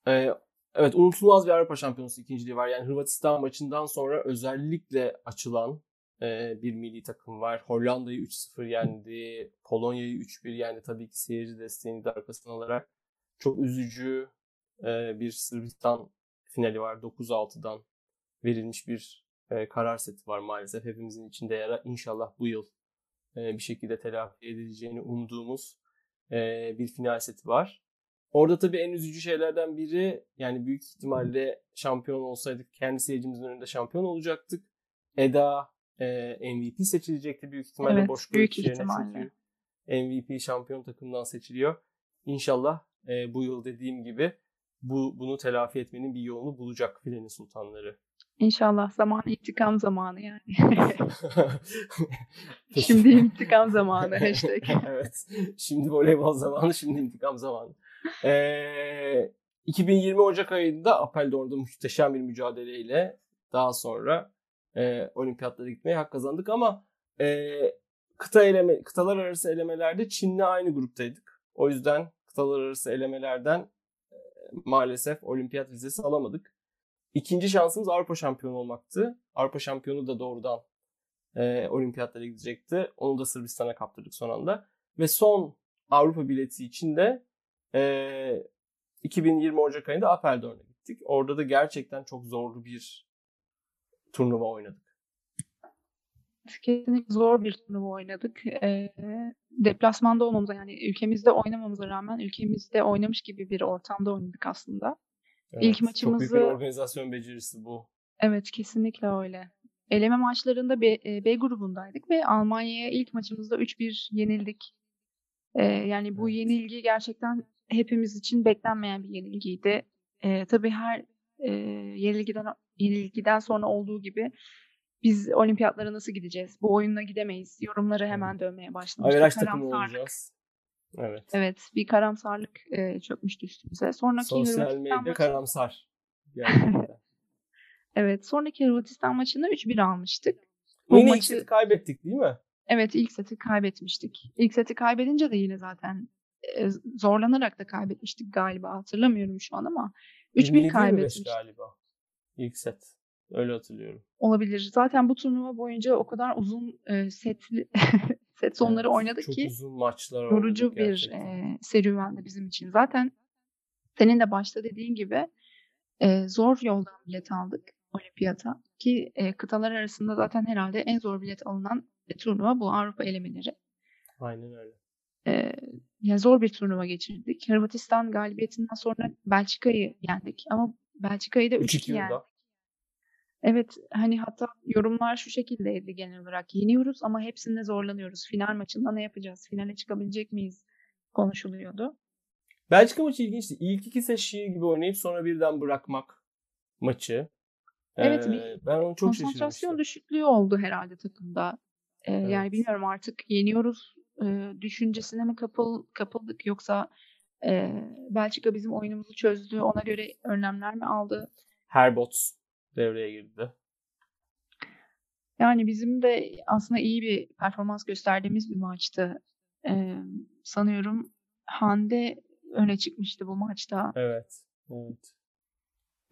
Ee, evet unutulmaz bir Avrupa Şampiyonası ikinciliği var. Yani Hırvatistan maçından sonra özellikle açılan e, bir milli takım var. Hollanda'yı 3-0 yendi. Polonya'yı 3-1 yendi. Tabii ki seyirci desteğini de arkasına alarak. Çok üzücü e, bir Sırbistan finali var. 9-6'dan verilmiş bir e, karar seti var maalesef. Hepimizin içinde yara. İnşallah bu yıl e, bir şekilde telafi edileceğini umduğumuz e, bir final seti var. Orada tabii en üzücü şeylerden biri yani büyük ihtimalle şampiyon olsaydık kendi seyircimizin önünde şampiyon olacaktık. Eda e, MVP seçilecekti büyük ihtimalle evet, boş büyük ihtimalle. çünkü MVP şampiyon takımdan seçiliyor. İnşallah e, bu yıl dediğim gibi bu bunu telafi etmenin bir yolunu bulacak filenin sultanları. İnşallah zaman intikam zamanı yani. şimdi intikam zamanı hashtag. evet. Şimdi voleybol zamanı, şimdi intikam zamanı. Ee, 2020 Ocak ayında Apeldoorn'da muhteşem bir mücadeleyle daha sonra e, olimpiyatlara gitmeye hak kazandık ama e, kıta eleme, kıtalar arası elemelerde Çin'le aynı gruptaydık. O yüzden kıtalar arası elemelerden e, maalesef olimpiyat vizesi alamadık. İkinci şansımız Avrupa şampiyonu olmaktı. Avrupa şampiyonu da doğrudan e, olimpiyatlara gidecekti. Onu da Sırbistan'a kaptırdık son anda. Ve son Avrupa bileti için de e, 2020 Ocak ayında Apeldoorn'a gittik. Orada da gerçekten çok zorlu bir turnuva oynadık. Kesinlikle zor bir turnuva oynadık. E, deplasmanda olmamıza yani ülkemizde oynamamıza rağmen ülkemizde oynamış gibi bir ortamda oynadık aslında. Evet, İlk maçımızı... Çok büyük bir organizasyon becerisi bu. Evet kesinlikle öyle. Eleme maçlarında B, B grubundaydık ve Almanya'ya ilk maçımızda 3-1 yenildik. Ee, yani bu evet. yenilgi gerçekten hepimiz için beklenmeyen bir yenilgiydi. Ee, tabii her e, yenilgiden yenilgiden sonra olduğu gibi biz olimpiyatlara nasıl gideceğiz? Bu oyunla gidemeyiz. Yorumları hemen dönmeye başlamıştı. Averaj takımı olacağız. Evet. Evet, bir karamsarlık e, çökmüştü üstümüze. Sonraki Sosyal medya maçı... karamsar. evet, sonraki Hırvatistan maçında 3-1 almıştık. Bu yine maçı... ilk seti kaybettik değil mi? Evet, ilk seti kaybetmiştik. İlk seti kaybedince de yine zaten e, zorlanarak da kaybetmiştik galiba. Hatırlamıyorum şu an ama 3-1 kaybetmiştik. galiba. İlk set. Öyle hatırlıyorum. Olabilir. Zaten bu turnuva boyunca o kadar uzun e, setli set sonları evet, oynadık çok ki uzun maçlar yorucu bir e, serüvendi bizim için. Zaten senin de başta dediğin gibi e, zor yoldan bilet aldık olimpiyata ki e, kıtalar arasında zaten herhalde en zor bilet alınan e, turnuva bu Avrupa elemeleri. Aynen öyle. E, yani zor bir turnuva geçirdik. Hırvatistan galibiyetinden sonra Belçika'yı yendik ama Belçika'yı da 3-2 yendik. Evet, hani hatta yorumlar şu şekildeydi genel olarak. Yeniyoruz ama hepsinde zorlanıyoruz. Final maçında ne yapacağız? Finale çıkabilecek miyiz? Konuşuluyordu. Belçika maçı ilginçti. İlk iki şiir gibi oynayıp sonra birden bırakmak maçı. Evet, ee, bir ben onu çok konsantrasyon düşüklüğü oldu herhalde takımda. Ee, evet. Yani bilmiyorum artık yeniyoruz e, düşüncesine mi kapıl, kapıldık yoksa e, Belçika bizim oyunumuzu çözdü, ona göre önlemler mi aldı? Herbots devreye girdi. Yani bizim de aslında iyi bir performans gösterdiğimiz bir maçtı. Ee, sanıyorum Hande öne çıkmıştı bu maçta. Evet. Evet.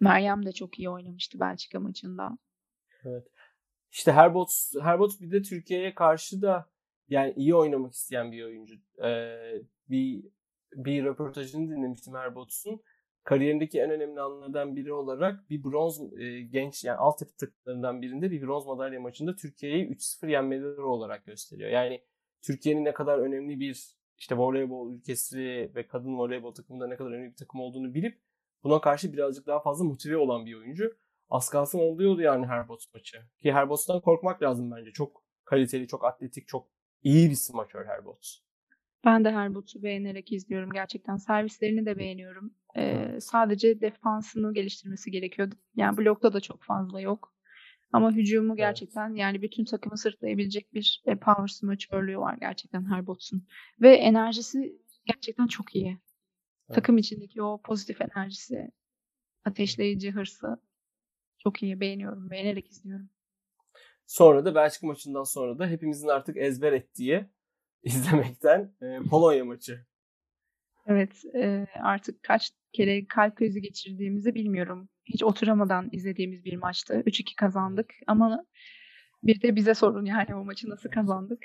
Meryem de çok iyi oynamıştı Belçika maçında. Evet. İşte Herbots, Herbots bir de Türkiye'ye karşı da yani iyi oynamak isteyen bir oyuncu. Ee, bir bir röportajını dinlemiştim Herbots'un kariyerindeki en önemli anlardan biri olarak bir bronz e, genç yani altyapı takımlarından birinde bir bronz madalya maçında Türkiye'yi 3-0 yenmeleri olarak gösteriyor. Yani Türkiye'nin ne kadar önemli bir işte voleybol ülkesi ve kadın voleybol takımında ne kadar önemli bir takım olduğunu bilip buna karşı birazcık daha fazla motive olan bir oyuncu. Az kalsın oluyordu yani Herbots maçı. Ki Herbots'tan korkmak lazım bence. Çok kaliteli, çok atletik, çok iyi bir smaçör Herbots. Ben de Herbots'u beğenerek izliyorum. Gerçekten servislerini de beğeniyorum. Ee, sadece defansını geliştirmesi gerekiyor. Yani blokta da çok fazla yok. Ama hücumu gerçekten evet. yani bütün takımı sırtlayabilecek bir e, power smaçörlüğü var gerçekten Herbots'un. Ve enerjisi gerçekten çok iyi. Evet. Takım içindeki o pozitif enerjisi, ateşleyici hırsı çok iyi. Beğeniyorum. Beğenerek izliyorum. Sonra da Belçika maçından sonra da hepimizin artık ezber ettiği izlemekten e, Polonya maçı. Evet e, artık kaç kere kalp krizi geçirdiğimizi bilmiyorum. Hiç oturamadan izlediğimiz bir maçtı. 3-2 kazandık ama bir de bize sorun yani o maçı nasıl kazandık.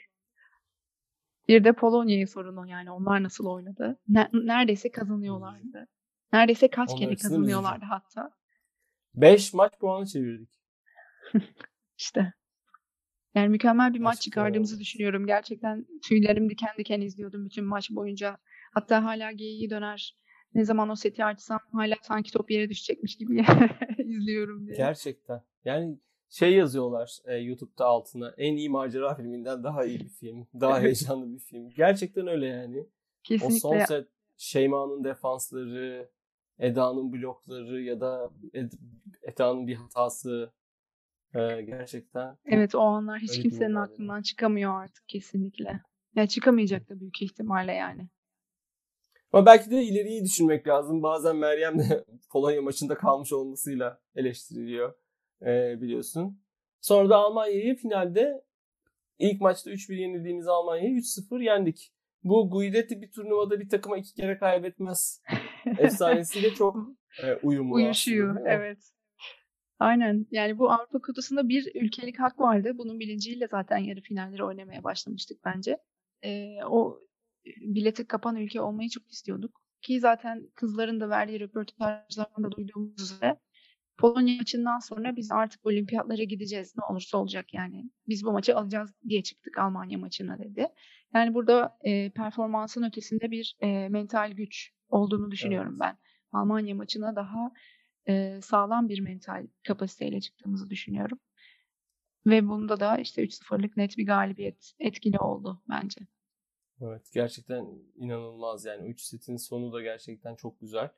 Bir de Polonya'ya sorun yani onlar nasıl oynadı. Ne, neredeyse kazanıyorlardı. Neredeyse kaç Onlar kere kazanıyorlardı hatta. 5 maç puanı çevirdik. İşte. Yani mükemmel bir maç çıkardığımızı düşünüyorum. Gerçekten tüylerim diken diken izliyordum bütün maç boyunca. Hatta hala geyiği döner. Ne zaman o seti açsam hala sanki top yere düşecekmiş gibi izliyorum diye. Gerçekten. Yani şey yazıyorlar e, YouTube'da altına en iyi macera filminden daha iyi bir film. Daha heyecanlı bir film. Gerçekten öyle yani. Kesinlikle. O son set Şeyma'nın defansları, Eda'nın blokları ya da Ed- Eda'nın bir hatası ee, gerçekten. Evet o anlar hiç kimsenin aklından çıkamıyor artık kesinlikle. Ya yani çıkamayacak da büyük ihtimalle yani. Ama belki de ileriyi düşünmek lazım. Bazen Meryem de Polonya maçında kalmış olmasıyla eleştiriliyor ee, biliyorsun. Sonra da Almanya'yı finalde ilk maçta 3-1 yenildiğimiz Almanya'yı 3-0 yendik. Bu Guidetti bir turnuvada bir takıma iki kere kaybetmez efsanesiyle çok e, uyumlu. Uyuşuyor aslında, evet. Aynen. Yani bu Avrupa Kupası'nda bir ülkelik hak vardı. Bunun bilinciyle zaten yarı finalleri oynamaya başlamıştık bence. Ee, o bileti kapan ülke olmayı çok istiyorduk. ki zaten kızların da verdiği röportajlardan da duyduğumuz üzere Polonya maçından sonra biz artık olimpiyatlara gideceğiz ne olursa olacak yani. Biz bu maçı alacağız diye çıktık Almanya maçına dedi. Yani burada e, performansın ötesinde bir e, mental güç olduğunu düşünüyorum evet. ben. Almanya maçına daha e, sağlam bir mental kapasiteyle çıktığımızı düşünüyorum. Ve bunda da işte 3-0'lık net bir galibiyet etkili oldu bence. Evet gerçekten inanılmaz yani 3 setin sonu da gerçekten çok güzel.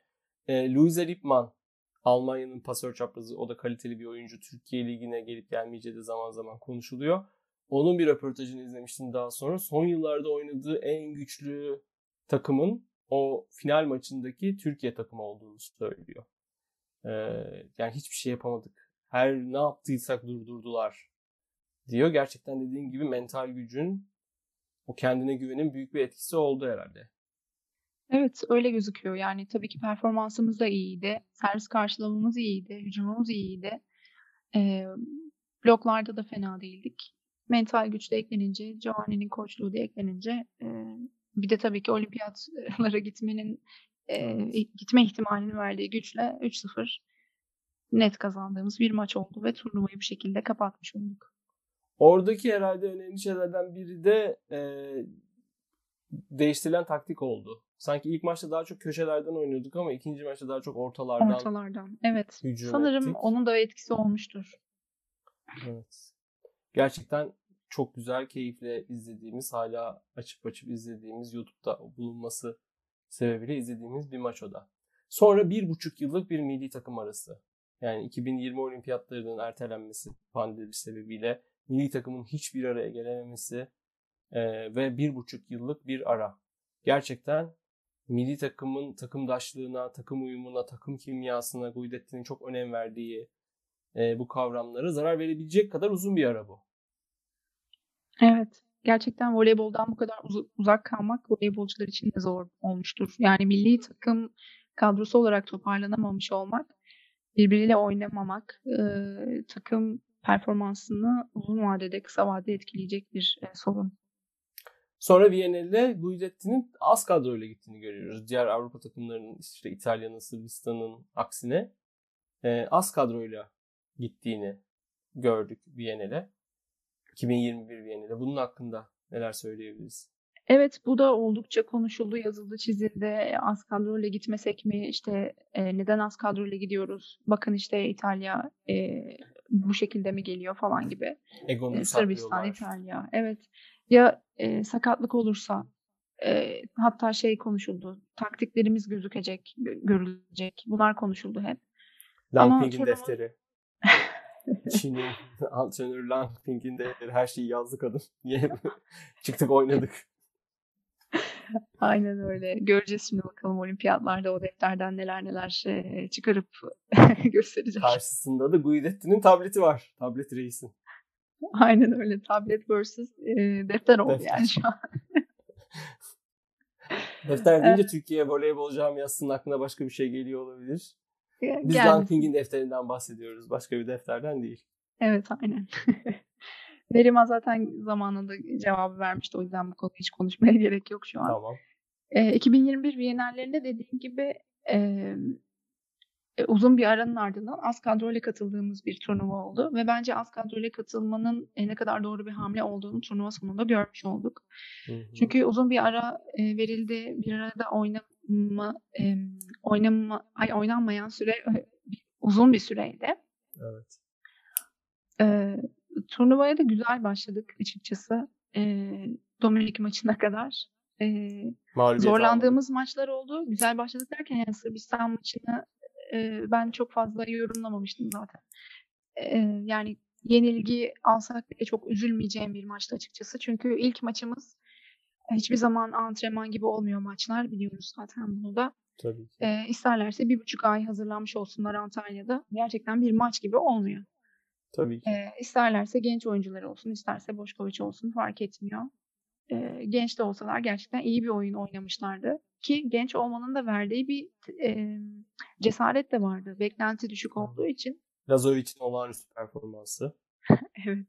E, Luisa Lippmann Almanya'nın pasör çaprazı o da kaliteli bir oyuncu. Türkiye Ligi'ne gelip gelmeyeceği de zaman zaman konuşuluyor. Onun bir röportajını izlemiştim daha sonra. Son yıllarda oynadığı en güçlü takımın o final maçındaki Türkiye takımı olduğunu söylüyor. Yani hiçbir şey yapamadık. Her ne yaptıysak durdurdular diyor. Gerçekten dediğin gibi mental gücün o kendine güvenin büyük bir etkisi oldu herhalde. Evet, öyle gözüküyor. Yani tabii ki performansımız da iyiydi. Servis karşılamamız iyiydi. Hücumumuz iyiydi. Eee, bloklarda da fena değildik. Mental güç de eklenince, Giovanni'nin koçluğu da eklenince eee, bir de tabii ki olimpiyatlara gitmenin gitme ihtimalini verdiği güçle 3-0 net kazandığımız bir maç oldu ve turnuvayı bu şekilde kapatmış olduk. Oradaki herhalde önemli şeylerden biri de eee, değiştirilen taktik oldu. Sanki ilk maçta daha çok köşelerden oynuyorduk ama ikinci maçta daha çok ortalardan. Ortalardan. Evet. Sanırım ettik. onun da etkisi olmuştur. Evet. Gerçekten çok güzel, keyifle izlediğimiz, hala açıp açıp izlediğimiz, YouTube'da bulunması sebebiyle izlediğimiz bir maç o da. Sonra bir buçuk yıllık bir milli takım arası. Yani 2020 olimpiyatlarının ertelenmesi pandemi sebebiyle milli takımın hiçbir araya gelememesi e, ve bir buçuk yıllık bir ara. Gerçekten milli takımın takımdaşlığına, takım uyumuna, takım kimyasına Guidetti'nin çok önem verdiği e, bu kavramlara zarar verebilecek kadar uzun bir ara bu. Evet. Gerçekten voleyboldan bu kadar uz- uzak kalmak voleybolcular için de zor olmuştur. Yani milli takım kadrosu olarak toparlanamamış olmak, birbiriyle oynamamak, e, takım performansını uzun vadede, kısa vadede etkileyecek bir e, sorun. Sonra Viyana'yla Guidetti'nin az kadroyla gittiğini görüyoruz. Diğer Avrupa takımlarının işte İtalya'nın, Sırbistan'ın aksine e, az kadroyla gittiğini gördük Viyana'yla. 2021 Viyana'da. Bunun hakkında neler söyleyebiliriz? Evet bu da oldukça konuşuldu, yazıldı, çizildi. Az kadroyla gitmesek mi? İşte e, neden az kadroyla gidiyoruz? Bakın işte İtalya e, bu şekilde mi geliyor falan gibi. Egon'u e, Sırbistan, İtalya. Evet. Ya e, sakatlık olursa e, hatta şey konuşuldu. Taktiklerimiz gözükecek, görülecek. Bunlar konuşuldu hep. Langping'in defteri. Çin'in antrenör Langping'in defteri. Her şeyi yazdı kadın. Çıktık oynadık. Aynen öyle. Göreceğiz şimdi bakalım olimpiyatlarda o defterden neler neler e, çıkarıp gösterecek. Karşısında da Guidetti'nin tableti var. Tablet reisin. Aynen öyle. Tablet versus e, defter oldu defter. yani şu an. defter deyince Türkiye voleybol camiasının aklına başka bir şey geliyor olabilir. Biz Gelmesin. Langping'in defterinden bahsediyoruz. Başka bir defterden değil. Evet aynen. Neriman zaten zamanında cevabı vermişti. O yüzden bu konuyu hiç konuşmaya gerek yok şu an. Tamam. E, 2021 Bienallerinde dediğim gibi e, uzun bir aranın ardından az kadroyla katıldığımız bir turnuva oldu ve bence az kadroyla katılmanın e, ne kadar doğru bir hamle olduğunu turnuva sonunda görmüş olduk. Hı hı. Çünkü uzun bir ara e, verildi. Bir arada oynama e, oynama ay oynanmayan süre uzun bir süreydi. Evet. E, turnuvaya da güzel başladık açıkçası. E, Dominik maçına kadar. E, zorlandığımız aldım. maçlar oldu. Güzel başladık derken yani Sırbistan maçını e, ben çok fazla yorumlamamıştım zaten. E, yani yenilgi alsak bile çok üzülmeyeceğim bir maçtı açıkçası. Çünkü ilk maçımız hiçbir zaman antrenman gibi olmuyor maçlar biliyoruz zaten bunu da. Tabii ki. E, isterlerse bir buçuk ay hazırlanmış olsunlar Antalya'da. Gerçekten bir maç gibi olmuyor. Tabii ki. E, isterlerse genç oyuncular olsun, isterse Boşkoviç olsun fark etmiyor. E, genç de olsalar gerçekten iyi bir oyun oynamışlardı. Ki genç olmanın da verdiği bir e, cesaret de vardı. Beklenti düşük olduğu için. Lazovic'in olağanüstü performansı. evet.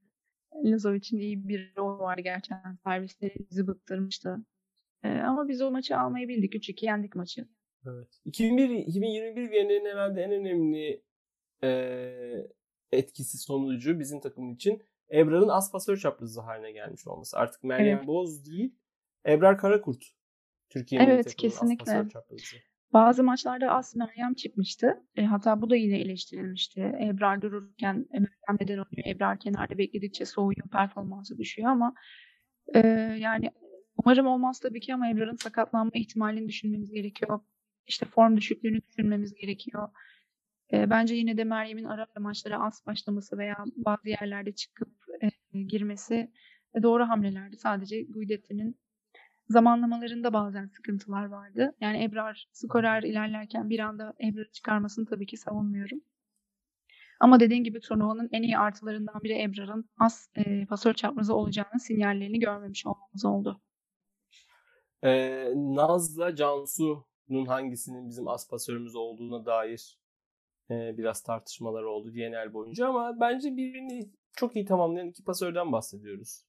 Lazovic'in iyi bir rol var gerçekten. Servisleri bizi bıktırmıştı. E, ama biz o maçı almayı bildik. 3-2 yendik maçı. Evet. 2001 2021 Viyana'nın herhalde en önemli e, etkisi sonucu bizim takım için Ebrar'ın as pasör çaprazı haline gelmiş olması. Artık Meryem evet. Boz değil, Ebrar Karakurt. Türkiye'nin evet, kesinlikle. as pasör çaprazı. Bazı maçlarda As Meryem çıkmıştı. E, hatta bu da yine eleştirilmişti. Ebrar dururken e, Meryem neden oynuyor? Ebrar kenarda bekledikçe soğuyor, performansı düşüyor ama e, yani umarım olmaz tabii ki ama Ebrar'ın sakatlanma ihtimalini düşünmemiz gerekiyor. İşte form düşüklüğünü düşünmemiz gerekiyor. E, bence yine de Meryem'in ara maçlara az başlaması veya bazı yerlerde çıkıp e, girmesi doğru hamlelerdi. Sadece Guidetti'nin zamanlamalarında bazen sıkıntılar vardı. Yani Ebrar skorer ilerlerken bir anda Ebrar'ı çıkarmasını tabii ki savunmuyorum. Ama dediğin gibi turnuvanın en iyi artılarından biri Ebrar'ın az e, pasör çaprazı olacağının sinyallerini görmemiş olmamız oldu. Ee, Naz'la Cansu'nun hangisinin bizim as pasörümüz olduğuna dair e, biraz tartışmalar oldu DNL boyunca ama bence birbirini çok iyi tamamlayan iki pasörden bahsediyoruz.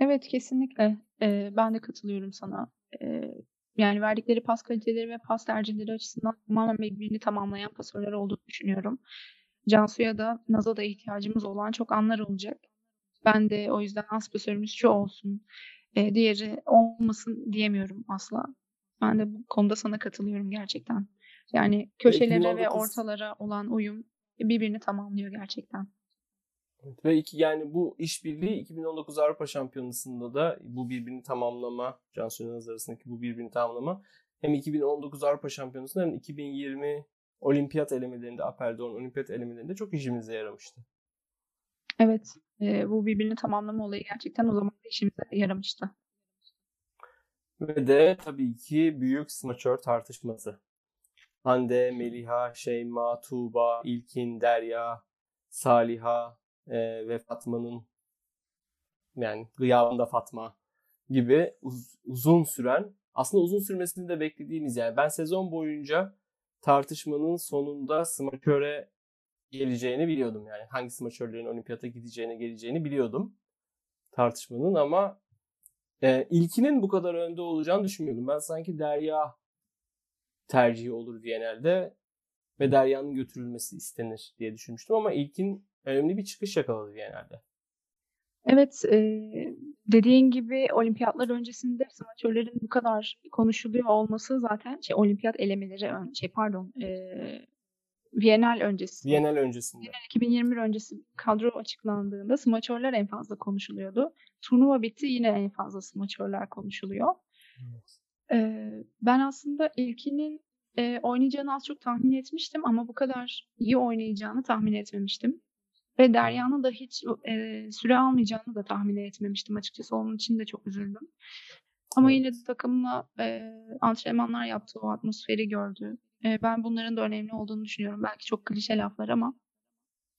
Evet kesinlikle. Ee, ben de katılıyorum sana. Ee, yani verdikleri pas kaliteleri ve pas tercihleri açısından tamamen birbirini tamamlayan pasörler olduğunu düşünüyorum. Cansu'ya da Naz'a da ihtiyacımız olan çok anlar olacak. Ben de o yüzden as pasörümüz şu olsun, e, diğeri olmasın diyemiyorum asla. Ben de bu konuda sana katılıyorum gerçekten. Yani köşelere ve ortalara olan uyum birbirini tamamlıyor gerçekten. Evet, ve iki yani bu işbirliği 2019 Avrupa Şampiyonası'nda da bu birbirini tamamlama, Cansu Yunus arasındaki bu birbirini tamamlama hem 2019 Avrupa Şampiyonası'nda hem 2020 olimpiyat elemelerinde, Apeldorn olimpiyat elemelerinde çok işimize yaramıştı. Evet, e, bu birbirini tamamlama olayı gerçekten o zaman da işimize yaramıştı. Ve de tabii ki büyük smaçör tartışması. Hande, Meliha, Şeyma, Tuğba, İlkin, Derya, Saliha, e, ve Fatma'nın yani gıyabında Fatma gibi uz- uzun süren aslında uzun sürmesini de beklediğimiz yani ben sezon boyunca tartışmanın sonunda smaçöre geleceğini biliyordum yani hangi smaçörlerin olimpiyata gideceğini geleceğini biliyordum tartışmanın ama e, ilkinin bu kadar önde olacağını düşünmüyordum. Ben sanki Derya tercihi olur genelde ve Derya'nın götürülmesi istenir diye düşünmüştüm ama ilkin önemli bir çıkış yakaladı genelde. Evet, e, dediğin gibi olimpiyatlar öncesinde smaçörlerin bu kadar konuşuluyor olması zaten şey olimpiyat elemeleri şey pardon e, Viyanal öncesi. Viyanal öncesinde. Viyanal 2021 öncesi kadro açıklandığında smaçörler en fazla konuşuluyordu. Turnuva bitti yine en fazla smaçörler konuşuluyor. Evet. Ee, ben aslında ilkinin e, oynayacağını az çok tahmin etmiştim ama bu kadar iyi oynayacağını tahmin etmemiştim. Ve Derya'nın da hiç e, süre almayacağını da tahmin etmemiştim açıkçası. Onun için de çok üzüldüm. Ama yine de takımla e, antrenmanlar yaptı, o atmosferi gördü. E, ben bunların da önemli olduğunu düşünüyorum. Belki çok klişe laflar ama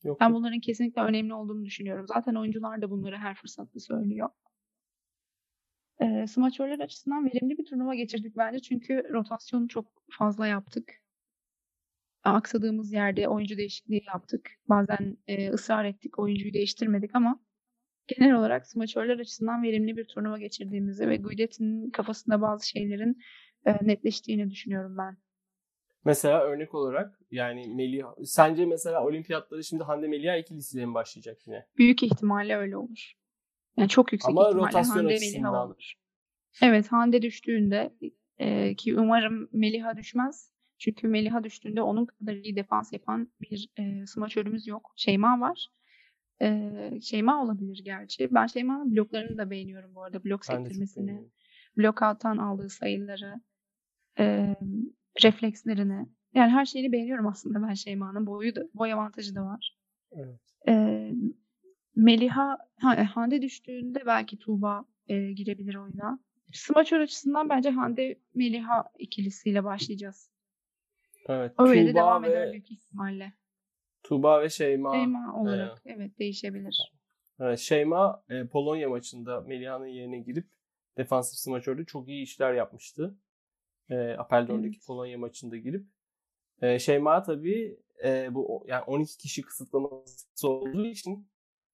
Yok. ben bunların kesinlikle önemli olduğunu düşünüyorum. Zaten oyuncular da bunları her fırsatta söylüyor. E, smaçörler açısından verimli bir turnuva geçirdik bence. Çünkü rotasyonu çok fazla yaptık aksadığımız yerde oyuncu değişikliği yaptık. Bazen e, ısrar ettik, oyuncuyu değiştirmedik ama genel olarak smaçörler açısından verimli bir turnuva geçirdiğimizi ve Guidetti'nin kafasında bazı şeylerin e, netleştiğini düşünüyorum ben. Mesela örnek olarak yani Melih sence mesela olimpiyatları şimdi Hande Melih ikilisiyle mi başlayacak yine? Büyük ihtimalle öyle olur. Yani çok yüksek Ama ihtimalle rotasyon Hande Melih olur. Evet Hande düştüğünde e, ki umarım Meliha düşmez. Çünkü Meliha düştüğünde onun kadar iyi defans yapan bir e, smaçörümüz yok. Şeyma var. E, Şeyma olabilir gerçi. Ben Şeyma'nın bloklarını da beğeniyorum bu arada. Blok sektirmesini, blok alttan aldığı sayıları, e, reflekslerini. Yani her şeyini beğeniyorum aslında ben Şeyma'nın. Boyu da, boy avantajı da var. Evet. E, Meliha, Hande düştüğünde belki Tuğba e, girebilir oyuna. Smaçör açısından bence Hande Meliha ikilisiyle başlayacağız. Evet. Öyle Tuğba devam ve... eder büyük ihtimalle. Tuğba ve Şeyma. Şeyma olarak evet, evet değişebilir. Evet, Şeyma e, Polonya maçında Meliha'nın yerine girip defansif smaçörde çok iyi işler yapmıştı. E, Apeldorn'daki evet. Polonya maçında girip. E, Şeyma tabii e, bu yani 12 kişi kısıtlaması olduğu için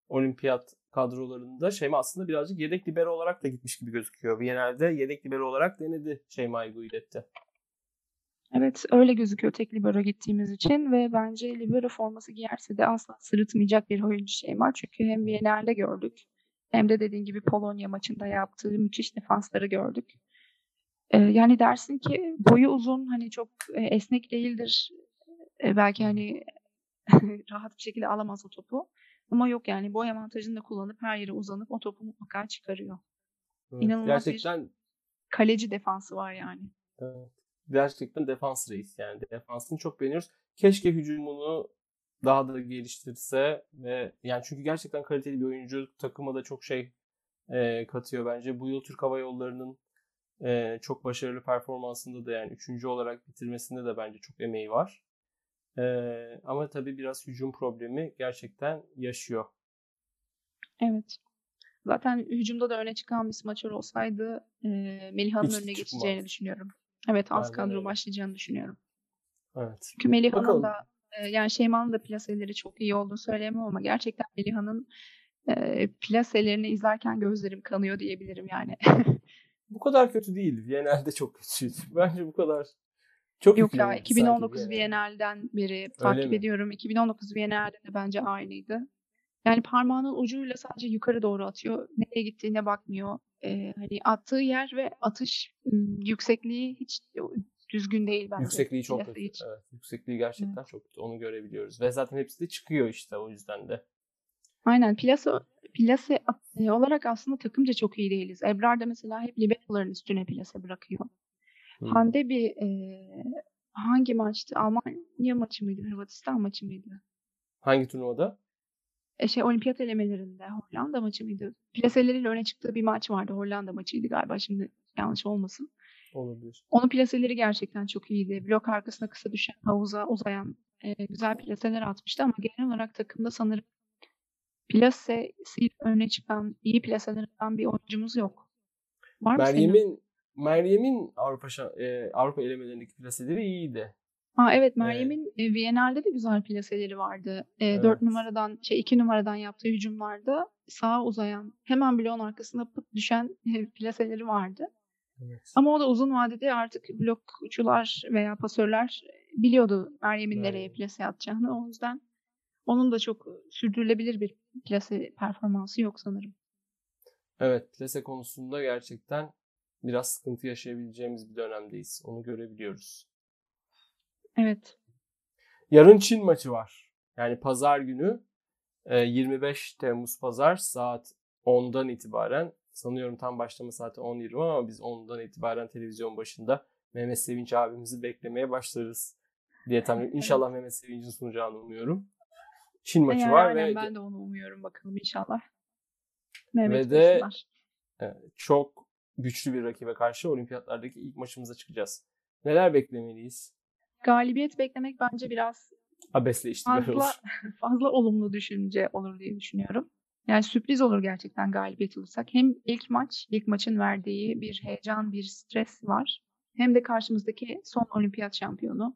olimpiyat kadrolarında Şeyma aslında birazcık yedek libero olarak da gitmiş gibi gözüküyor. Genelde yedek libero olarak denedi Şeyma'yı Guidet'te. Evet öyle gözüküyor tek libero gittiğimiz için ve bence libero forması giyerse de asla sırıtmayacak bir oyuncu şey var. Çünkü hem Viyener'de gördük hem de dediğin gibi Polonya maçında yaptığı müthiş defansları gördük. Ee, yani dersin ki boyu uzun hani çok e, esnek değildir. E, belki hani rahat bir şekilde alamaz o topu. Ama yok yani boy avantajını da kullanıp her yere uzanıp o topu mutlaka çıkarıyor. Evet, İnanılmaz gerçekten... bir kaleci defansı var yani. Evet. Gerçekten defans reis yani defansını çok beğeniyoruz. Keşke hücumunu daha da geliştirse ve yani çünkü gerçekten kaliteli bir oyuncu takıma da çok şey e, katıyor bence. Bu yıl Türk Hava Yolları'nın e, çok başarılı performansında da yani üçüncü olarak bitirmesinde de bence çok emeği var. E, ama tabii biraz hücum problemi gerçekten yaşıyor. Evet. Zaten hücumda da öne çıkan bir smaçör olsaydı e, Meliha'nın önüne çıkmaz. geçeceğini düşünüyorum. Evet az Aynen kadro öyle. başlayacağını düşünüyorum. Evet. Çünkü Meliha'nın da e, yani Şeyma'nın da plaseleri çok iyi olduğunu söyleyemem ama gerçekten Meliha'nın e, plaselerini izlerken gözlerim kanıyor diyebilirim yani. bu kadar kötü değil. Viyanel'de çok kötüydü. Bence bu kadar çok Yok ya 2019 Viyanel'den beri takip ediyorum. 2019 Viyanel'de de bence aynıydı. Yani parmağının ucuyla sadece yukarı doğru atıyor. Nereye gittiğine bakmıyor. Ee, hani attığı yer ve atış yüksekliği hiç düzgün değil bence. Yüksekliği çok kötü. Hiç. Evet, yüksekliği gerçekten evet. çok kötü. Onu görebiliyoruz. Ve zaten hepsi de çıkıyor işte o yüzden de. Aynen. Plase, plase e, olarak aslında takımca çok iyi değiliz. Ebrar da mesela hep liberoların üstüne plase bırakıyor. Hmm. Hande bir e, hangi maçtı? Almanya maçı mıydı? Hırvatistan maçı mıydı? Hangi turnuvada? E, şey olimpiyat elemelerinde Hollanda maçı mıydı? Plaseleriyle öne çıktığı bir maç vardı. Hollanda maçıydı galiba şimdi yanlış olmasın. Olabilir. Onun plaseleri gerçekten çok iyiydi. Blok arkasına kısa düşen, havuza uzayan e, güzel plaseler atmıştı ama genel olarak takımda sanırım plasesi öne çıkan iyi plaselerden bir oyuncumuz yok. Var Meryem'in Meryem'in Avrupa e, Avrupa elemelerindeki plaseleri iyiydi. Ha evet Meryem'in evet. Viyanel'de de güzel plaseleri vardı. E, evet. 4 numaradan şey 2 numaradan yaptığı hücumlarda sağa uzayan hemen bloğun arkasına pıt düşen e, plaseleri vardı. Evet. Ama o da uzun vadede artık blokçular veya pasörler biliyordu Meryem'in evet. nereye plase atacağını. O yüzden onun da çok sürdürülebilir bir plase performansı yok sanırım. Evet plase konusunda gerçekten biraz sıkıntı yaşayabileceğimiz bir dönemdeyiz. Onu görebiliyoruz. Evet. Yarın Çin maçı var. Yani pazar günü 25 Temmuz pazar saat 10'dan itibaren sanıyorum tam başlama saati 10.20 ama biz 10'dan itibaren televizyon başında Mehmet Sevinç abimizi beklemeye başlarız diye tahmin İnşallah Mehmet Sevinç'in sunacağını umuyorum. Çin maçı yani, var aynen, ve ben de onu umuyorum bakalım inşallah. Mehmet ve de çok güçlü bir rakibe karşı olimpiyatlardaki ilk maçımıza çıkacağız. Neler beklemeliyiz? Galibiyet beklemek bence biraz abesle fazla, olur. fazla olumlu düşünce olur diye düşünüyorum. Yani sürpriz olur gerçekten galibiyet olursak. Hem ilk maç, ilk maçın verdiği bir heyecan, bir stres var. Hem de karşımızdaki son olimpiyat şampiyonu.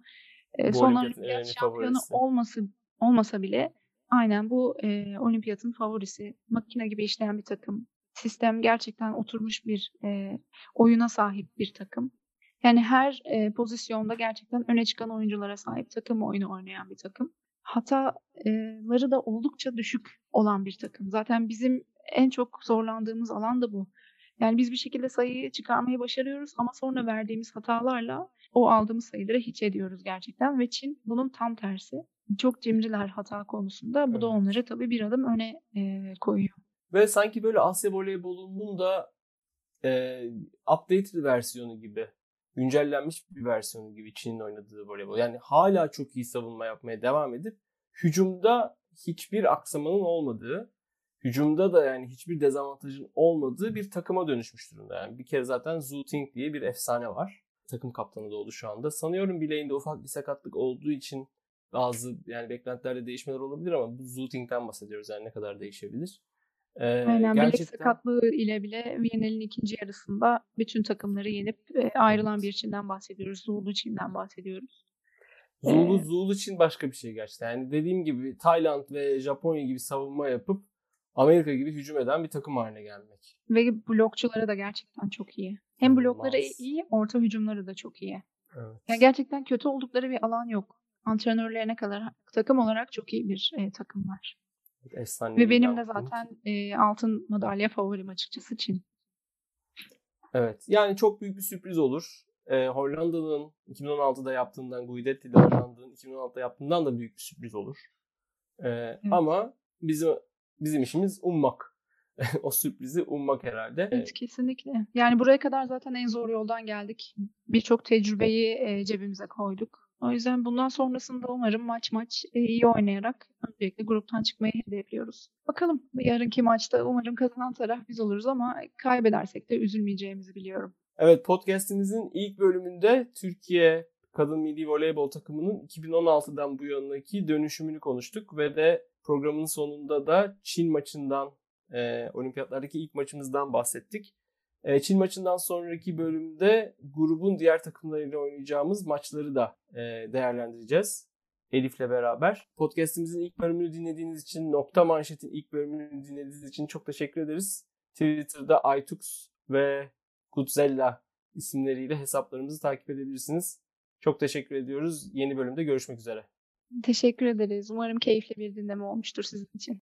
E, son olimpiyat şampiyonu olması olmasa bile aynen bu e, olimpiyatın favorisi. Makine gibi işleyen bir takım. Sistem gerçekten oturmuş bir e, oyuna sahip bir takım. Yani her e, pozisyonda gerçekten öne çıkan oyunculara sahip takım oyunu oynayan bir takım. Hataları da oldukça düşük olan bir takım. Zaten bizim en çok zorlandığımız alan da bu. Yani biz bir şekilde sayıyı çıkarmayı başarıyoruz ama sonra verdiğimiz hatalarla o aldığımız sayıları hiç ediyoruz gerçekten ve Çin bunun tam tersi. Çok cimriler hata konusunda. Bu evet. da onları tabii bir adım öne e, koyuyor. Ve sanki böyle Asya voleybolunun da e, updated versiyonu gibi güncellenmiş bir versiyonu gibi Çin'in oynadığı voleybol. Yani hala çok iyi savunma yapmaya devam edip hücumda hiçbir aksamanın olmadığı, hücumda da yani hiçbir dezavantajın olmadığı bir takıma dönüşmüş durumda. Yani bir kere zaten Zhu Ting diye bir efsane var. Takım kaptanı da oldu şu anda. Sanıyorum bileğinde ufak bir sakatlık olduğu için bazı yani beklentilerde değişmeler olabilir ama bu Zhu Ting'den bahsediyoruz yani ne kadar değişebilir. Ee, Aynen gerçekten... bilek sakatlığı ile bile Viyana'nın ikinci yarısında bütün takımları yenip ayrılan bir Çin'den bahsediyoruz. Zulu Çin'den bahsediyoruz. Zulu, ee, Zulu Çin başka bir şey gerçekten. Yani dediğim gibi Tayland ve Japonya gibi savunma yapıp Amerika gibi hücum eden bir takım haline gelmek. Ve blokçuları da gerçekten çok iyi. Hem blokları iyi, orta hücumları da çok iyi. Evet. Yani gerçekten kötü oldukları bir alan yok. Antrenörlerine kadar takım olarak çok iyi bir e, takım var. Efsane Ve benim de zaten e, altın madalya favorim açıkçası Çin. Evet. Yani çok büyük bir sürpriz olur. Ee, Hollanda'nın 2016'da yaptığından, Guidetti ile Hollanda'nın 2016'da yaptığından da büyük bir sürpriz olur. Ee, evet. Ama bizim bizim işimiz ummak. o sürprizi ummak herhalde. Evet kesinlikle. Yani buraya kadar zaten en zor yoldan geldik. Birçok tecrübeyi e, cebimize koyduk. O yüzden bundan sonrasında umarım maç maç e, iyi oynayarak öncelikle gruptan çıkmayı hedefliyoruz. Bakalım yarınki maçta umarım kazanan taraf biz oluruz ama kaybedersek de üzülmeyeceğimizi biliyorum. Evet podcastimizin ilk bölümünde Türkiye kadın milli voleybol takımının 2016'dan bu yanındaki dönüşümünü konuştuk ve de programın sonunda da Çin maçından, e, olimpiyatlardaki ilk maçımızdan bahsettik. E, Çin maçından sonraki bölümde grubun diğer takımlarıyla oynayacağımız maçları da e, değerlendireceğiz. Elif'le beraber. Podcast'imizin ilk bölümünü dinlediğiniz için, Nokta Manşet'in ilk bölümünü dinlediğiniz için çok teşekkür ederiz. Twitter'da iTux ve Kutzella isimleriyle hesaplarımızı takip edebilirsiniz. Çok teşekkür ediyoruz. Yeni bölümde görüşmek üzere. Teşekkür ederiz. Umarım keyifli bir dinleme olmuştur sizin için.